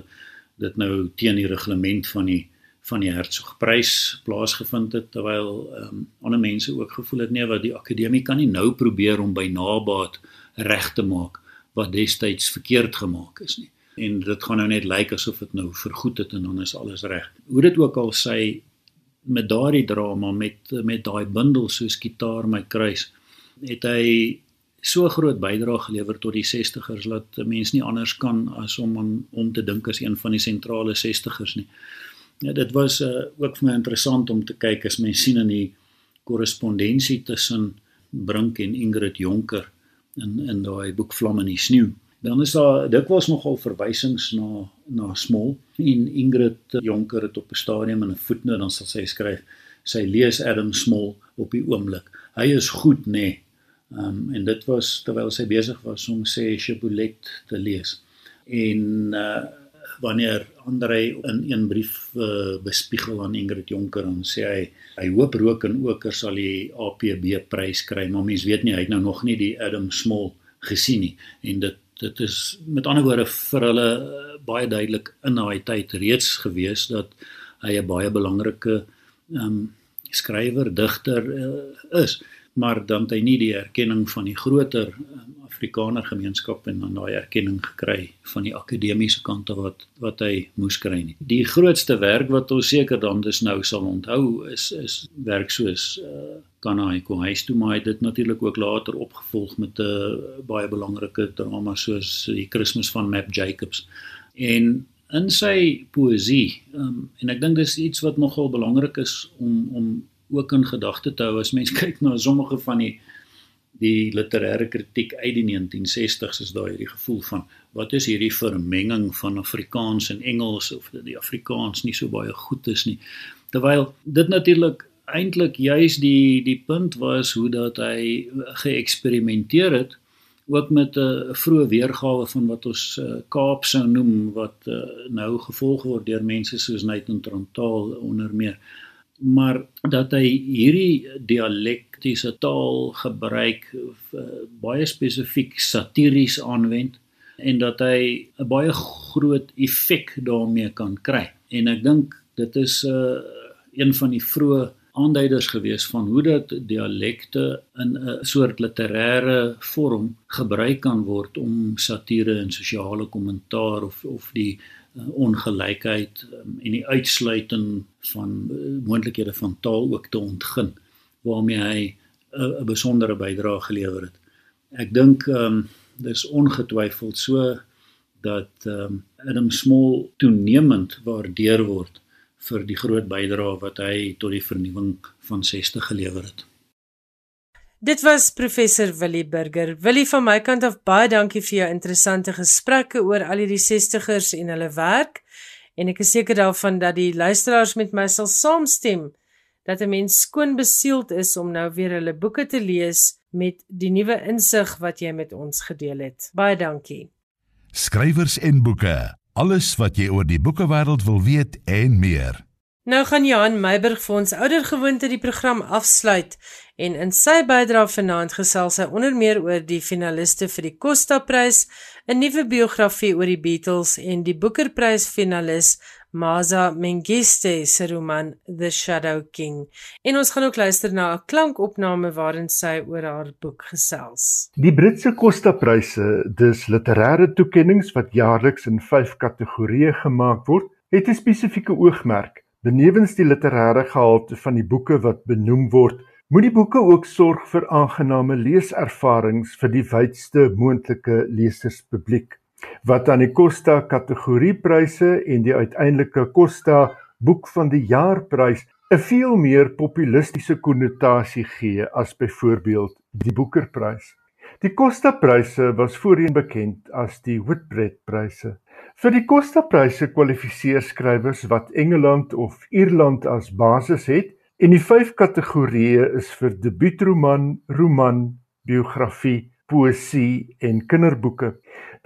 dit nou teen die reglement van die van die Hertzogprys plaasgevind het terwyl ehm um, ander mense ook gevoel het nee wat die akademie kan nie nou probeer om by nabaat reg te maak wat destyds verkeerd gemaak is nie en dit gaan nou net lyk asof dit nou vergoed het en dan is alles reg hoe dit ook al sê met daardie drama met met daai bundel soos gitaar my kruis het hy so groot bydrae gelewer tot die 60ers dat mense nie anders kan as om aan om te dink as een van die sentrale 60ers nie Ja, dit was uh, ook vir my interessant om te kyk as mens sien in die korrespondensie tussen Brink en Ingrid Jonker in in daai boek Vlam in die sneeu. Dan is daar dikwels nogal verwysings na na Smol en Ingrid Jonker het op 'n stadium in 'n voetnoot dan sal sy skryf sy lees Adam Smol op die oomblik. Hy is goed nê. Nee. Um, en dit was terwyl sy besig was om sê Chipolet te lees. En uh wanneer Andre in een brief uh, bespiegel aan Ingrid Jonker en sê hy hy hoop rook en oker sal die APB prys kry maar mens weet nie hy het nou nog nie die Adam Small gesien nie en dit dit is met ander woorde vir hulle uh, baie duidelik in daai tyd reeds gewees dat hy 'n baie belangrike um, skrywer digter uh, is. Maar dan het hy nie die erkenning van die groter um, Afrikaner gemeenskap en dan daai erkenning gekry van die akademiese kant af wat wat hy moes kry nie. Die grootste werk wat ons seker dan dus nou sal onthou is is werk soos uh Kanai kom huis toe maar hy dit natuurlik ook later opgevolg met 'n uh, baie belangrike drama soos die Kersfees van Map Jacobs. En in sy poësie um, en ek dink dis iets wat nogal belangrik is om om ook in gedagte te hou as mens [laughs] kyk na sommige van die die literêre kritiek uit die 1960s is daar hierdie gevoel van wat is hierdie vermenging van Afrikaans en Engels of dat die Afrikaans nie so baie goed is nie. Terwyl dit natuurlik eintlik juis die die punt was hoe dat hy geëksperimenteer het ook met 'n vroeë weergawe van wat ons uh, Kaap sou noem wat uh, nou gevolg word deur mense soos Nathan Trontaal onder meer maar dat hy hierdie dialektiese taal gebruik uh, baie spesifiek satiries aanwend en dat hy 'n baie groot effek daarmee kan kry. En ek dink dit is 'n uh, een van die vroeë aanduiders gewees van hoe dat dialekte in 'n soort literêre vorm gebruik kan word om satire en sosiale kommentaar of of die uh, ongelykheid um, en die uitsluiting van uh, moontlikhede van taal ook te ontgin waarmee hy 'n uh, besondere bydrae gelewer het. Ek dink ehm um, dis ongetwyfeld so dat ehm um, Adam Small toenemend waardeer word vir die groot bydrae wat hy tot die vernuwing van 60 gelewer het. Dit was professor Willie Burger. Willie van my kant af baie dankie vir jou interessante gesprekke oor al hierdie 60ers en hulle werk. En ek is seker daarvan dat die luisteraars met my sal saamstem dat 'n mens skoon besield is om nou weer hulle boeke te lees met die nuwe insig wat jy met ons gedeel het. Baie dankie. Skrywers en boeke. Alles wat jy oor die boekewêreld wil weet en meer. Nou gaan Johan Meiburg vir ons oudergewoonte die program afsluit en in sy bydrae vanaand gesels hy onder meer oor die finaliste vir die Costa Prys, 'n nuwe biografie oor die Beatles en die Booker Prys finalis Maza Mengiste se roman The Shadow King. En ons gaan ook luister na 'n klankopname waarin sy oor haar boek gesels. Die Britse Costa Pryse, dis literêre toekenninge wat jaarliks in 5 kategorieë gemaak word, het 'n spesifieke oogmerk Benewens die literêre gehalte van die boeke wat benoem word, moet die boeke ook sorg vir aangename leeservarings vir die wydste moontlike leserspubliek. Wat aan die Costa kategoriepryse en die uiteindelike Costa boek van die jaarprys 'n veel meer populistiese konnotasie gee as byvoorbeeld die Boekerprys. Die Costa pryse was voorheen bekend as die Whitbread pryse. Vir die Costa-pryse kwalifiseer skrywers wat Engeland of Ierland as basis het en die vyf kategorieë is vir debuutroman, roman, biografie, poësie en kinderboeke.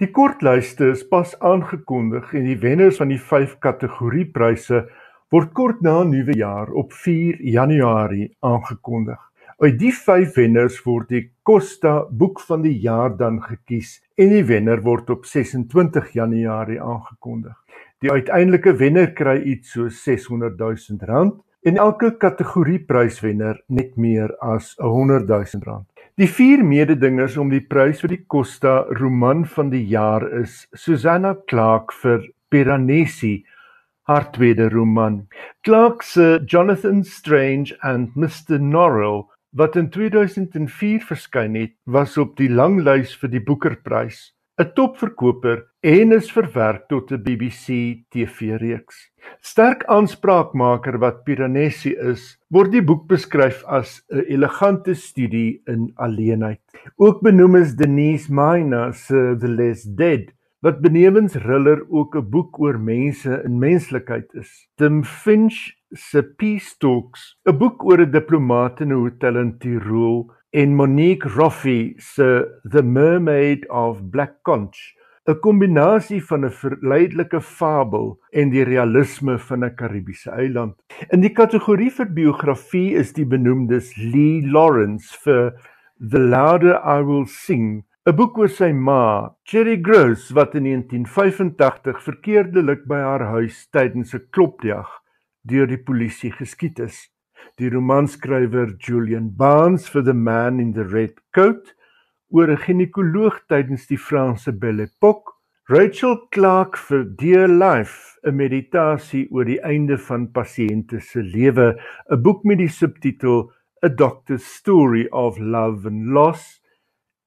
Die kortlyste is pas aangekondig en die wenners van die vyf kategoriepryse word kort na Nuwejaar op 4 Januarie aangekondig. Uit die 5 wenners word die Costa Boek van die Jaar dan gekies en die wenner word op 26 Januarie aangekondig. Die uiteindelike wenner kry iets so 600 000 rand en elke kategorie pryswenner net meer as 100 000 rand. Die vier mededingers om die prys vir die Costa Roman van die Jaar is Susanna Clark vir Piranesi haar tweede roman. Clark se Jonathan Strange and Mr Norrell wat in 2004 verskyn het, was op die langlys vir die Boekerprys, 'n topverkoper en is verwerk tot 'n BBC TV-reeks. Sterk aanspraakmaker wat Piranesi is, word die boek beskryf as 'n elegante studie in alleenheid. Ook benoem is Denise Mina se The Less Dead wat benewens Riller ook 'n boek oor mense en menslikheid is. Tim Finch se Peace Talks, 'n boek oor 'n diplomaat in 'n hotel in Tirol, en Monique Roffey se The Mermaid of Black Conch, 'n kombinasie van 'n verleidelike fabel en die realisme van 'n Karibiese eiland. In die kategorie vir biografie is die benoemdes Lee Lawrence vir The Louder I Will Sing, 'n boek oor sy ma, Cherry Gross, wat in 1985 verkeerdelik by haar huis tydens 'n klopjag deur die polisie geskiet is. Die romanskrywer Julian Barnes vir The Man in the Red Coat, oor 'n ginekoloog tydens die Franse Belle Époque, Rachel Clark vir Dear Life, 'n meditasie oor die einde van pasiënte se lewe, 'n boek met die subtitel A Doctor's Story of Love and Loss,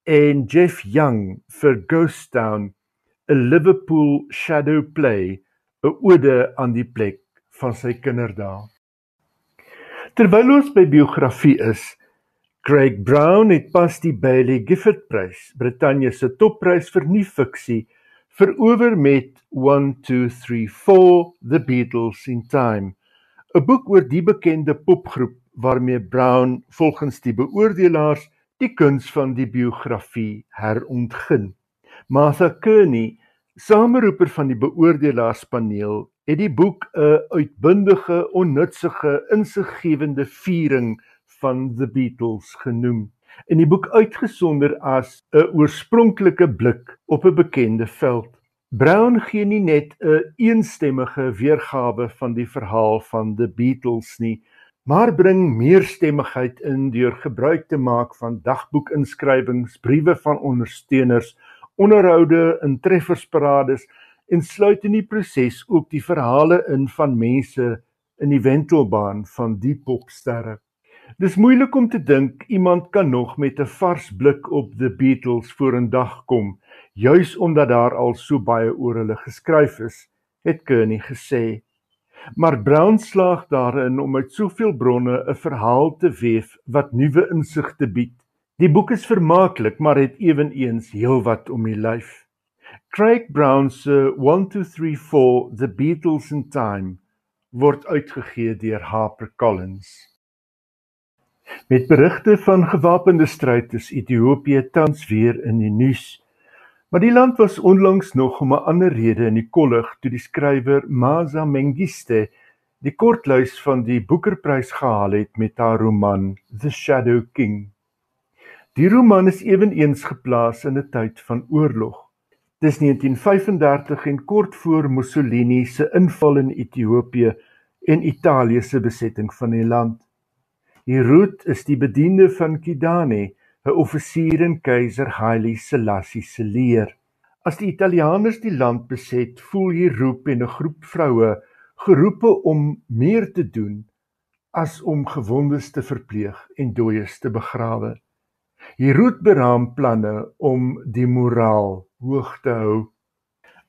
en Jeff Young vir Ghost Town, 'n Liverpool shadow play, 'n ode aan die plek van sy kinderdae. Terwyl ons by biografie is, Craig Brown het pas die Bailey Gifford Prys, Brittanje se topprys vir nuwe fiksie, verower met 1234 The Beatles in Time, 'n boek oor die bekende popgroep waarmee Brown volgens die beoordelaars die kuns van die biografie herontgin. Martha Kearney, sameroeper van die beoordelaarspaneel, het die boek 'n uitbundige, onnutsige, insiggewende viering van The Beatles genoem. In die boek uitgesonder as 'n oorspronklike blik op 'n bekende veld. Brown gee nie net 'n een eenstemmige weergawe van die verhaal van The Beatles nie, maar bring meerstemmigheid in deur gebruik te maak van dagboekinskrywings, briewe van ondersteuners, onderhoude in treffersparades en sluit in die proses ook die verhale in van mense in die wentelbaan van die popsterre. Dis moeilik om te dink iemand kan nog met 'n vars blik op The Beatles vorendag kom, juis omdat daar al so baie oor hulle geskryf is, het Kearney gesê. Maar Brown slaag daarin om uit soveel bronne 'n verhaal te weef wat nuwe insigte bied. Die boek is vermaaklik, maar het ewenigs heelwat om die lyf. Craig Brown se 1234 The Beatles in Time word uitgegee deur HarperCollins. Met berigte van gewapende stryd is Ethiopië tans weer in die nuus. Maar die land was onlangs nog om 'n ander rede in die kollig toe die skrywer Maza Mengiste die kortluis van die Boekerprys gehaal het met haar roman The Shadow King. Die roman is ewenigs geplaas in 'n tyd van oorlog. Dis 1935 en kort voor Mussolini se inval in Ethiopië en Italië se besetting van die land. Hierut is die bediende van Kidane, 'n offisier in keiser Haile Selassie se leer. As die Italianers die land beset, voel Hierut en 'n groep vroue geroepe om meer te doen as om gewondes te verpleeg en dooies te begrawe. Hierut beraam planne om die moraal hoog te hou.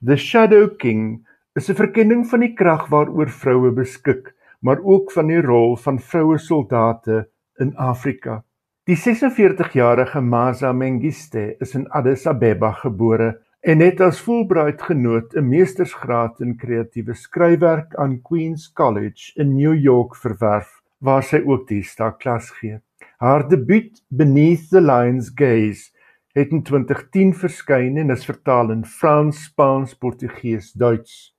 The Shadow King is 'n verkenning van die krag waaroor vroue beskik maar ook van die rol van vroue soldate in Afrika. Die 46-jarige Maza Mengiste is in Addis Abeba gebore en het as Fulbright genoot 'n meestersgraad in kreatiewe skryfwerk aan Queen's College in New York verwerf, waar sy ook die klas gee. Haar debuut Beneath the Lion's Gaze het in 2010 verskyn en is vertaal in Frans, Spaans, Portugees, Duits.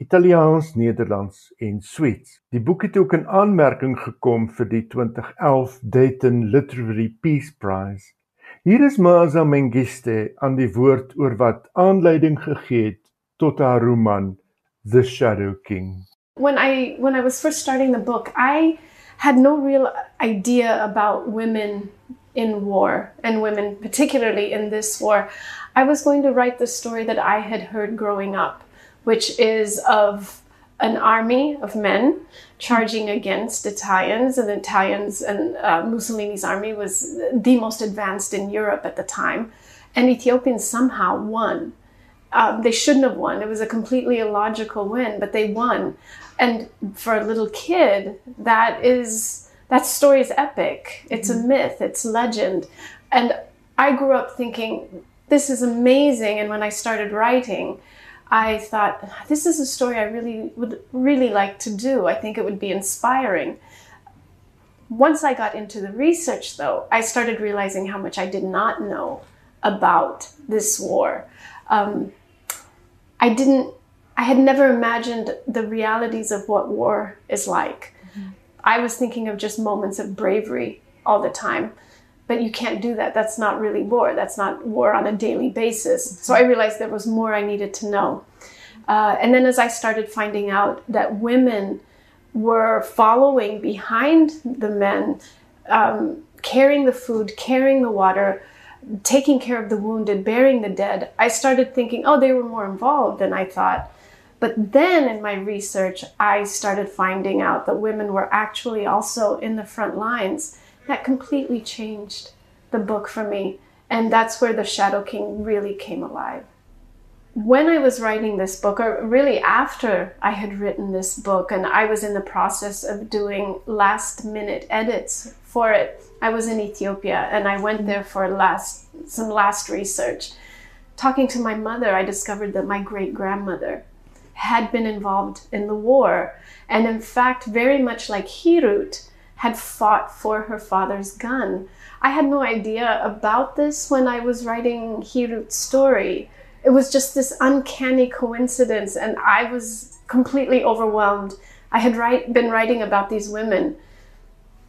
Italiaans, Nederlands en Sweeds. Die boek het ook in aanmerking gekom vir die 2011 Dayton Literary Peace Prize. Hier is Maza Mengiste aan die woord oor wat aanleiding gegee het tot haar roman The Shadow King. When I when I was first starting the book, I had no real idea about women in war and women particularly in this war. I was going to write the story that I had heard growing up. Which is of an army of men charging against Italians, and Italians and uh, Mussolini's army was the most advanced in Europe at the time, and Ethiopians somehow won. Um, they shouldn't have won. It was a completely illogical win, but they won. And for a little kid, that is that story is epic. It's mm-hmm. a myth. It's legend. And I grew up thinking this is amazing. And when I started writing, I thought, this is a story I really would really like to do. I think it would be inspiring. Once I got into the research, though, I started realizing how much I did not know about this war. Um, I didn't, I had never imagined the realities of what war is like. Mm-hmm. I was thinking of just moments of bravery all the time but you can't do that. That's not really war. That's not war on a daily basis. So I realized there was more I needed to know. Uh, and then as I started finding out that women were following behind the men, um, carrying the food, carrying the water, taking care of the wounded, burying the dead, I started thinking, oh, they were more involved than I thought. But then in my research, I started finding out that women were actually also in the front lines. That completely changed the book for me. And that's where the Shadow King really came alive. When I was writing this book, or really after I had written this book, and I was in the process of doing last minute edits for it, I was in Ethiopia and I went there for last some last research. Talking to my mother, I discovered that my great grandmother had been involved in the war, and in fact, very much like Hirut, had fought for her father's gun. I had no idea about this when I was writing Hirut's story. It was just this uncanny coincidence, and I was completely overwhelmed. I had write, been writing about these women,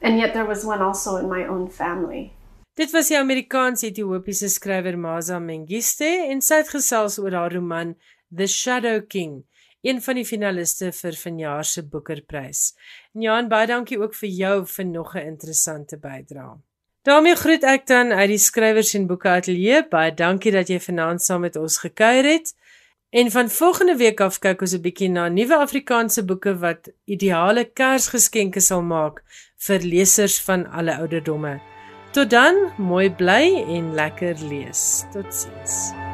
and yet there was one also in my own family. Dit was die Amerikaans-Ethiopiese skrywer Maza Mengiste en sy het gesels oor haar roman The Shadow King een van die finaliste vir vanjaar se Boekerprys. Jan, baie dankie ook vir jou vir nog 'n interessante bydrae. daarmee groet ek dan uit die skrywers en boeke ateljee. Baie dankie dat jy vanaand saam met ons gekuier het. En van volgende week af kyk ons 'n bietjie na nuwe Afrikaanse boeke wat ideale Kersgeskenke sal maak vir lesers van alle ouderdomme. Tot dan, mooi bly en lekker lees. Totsiens.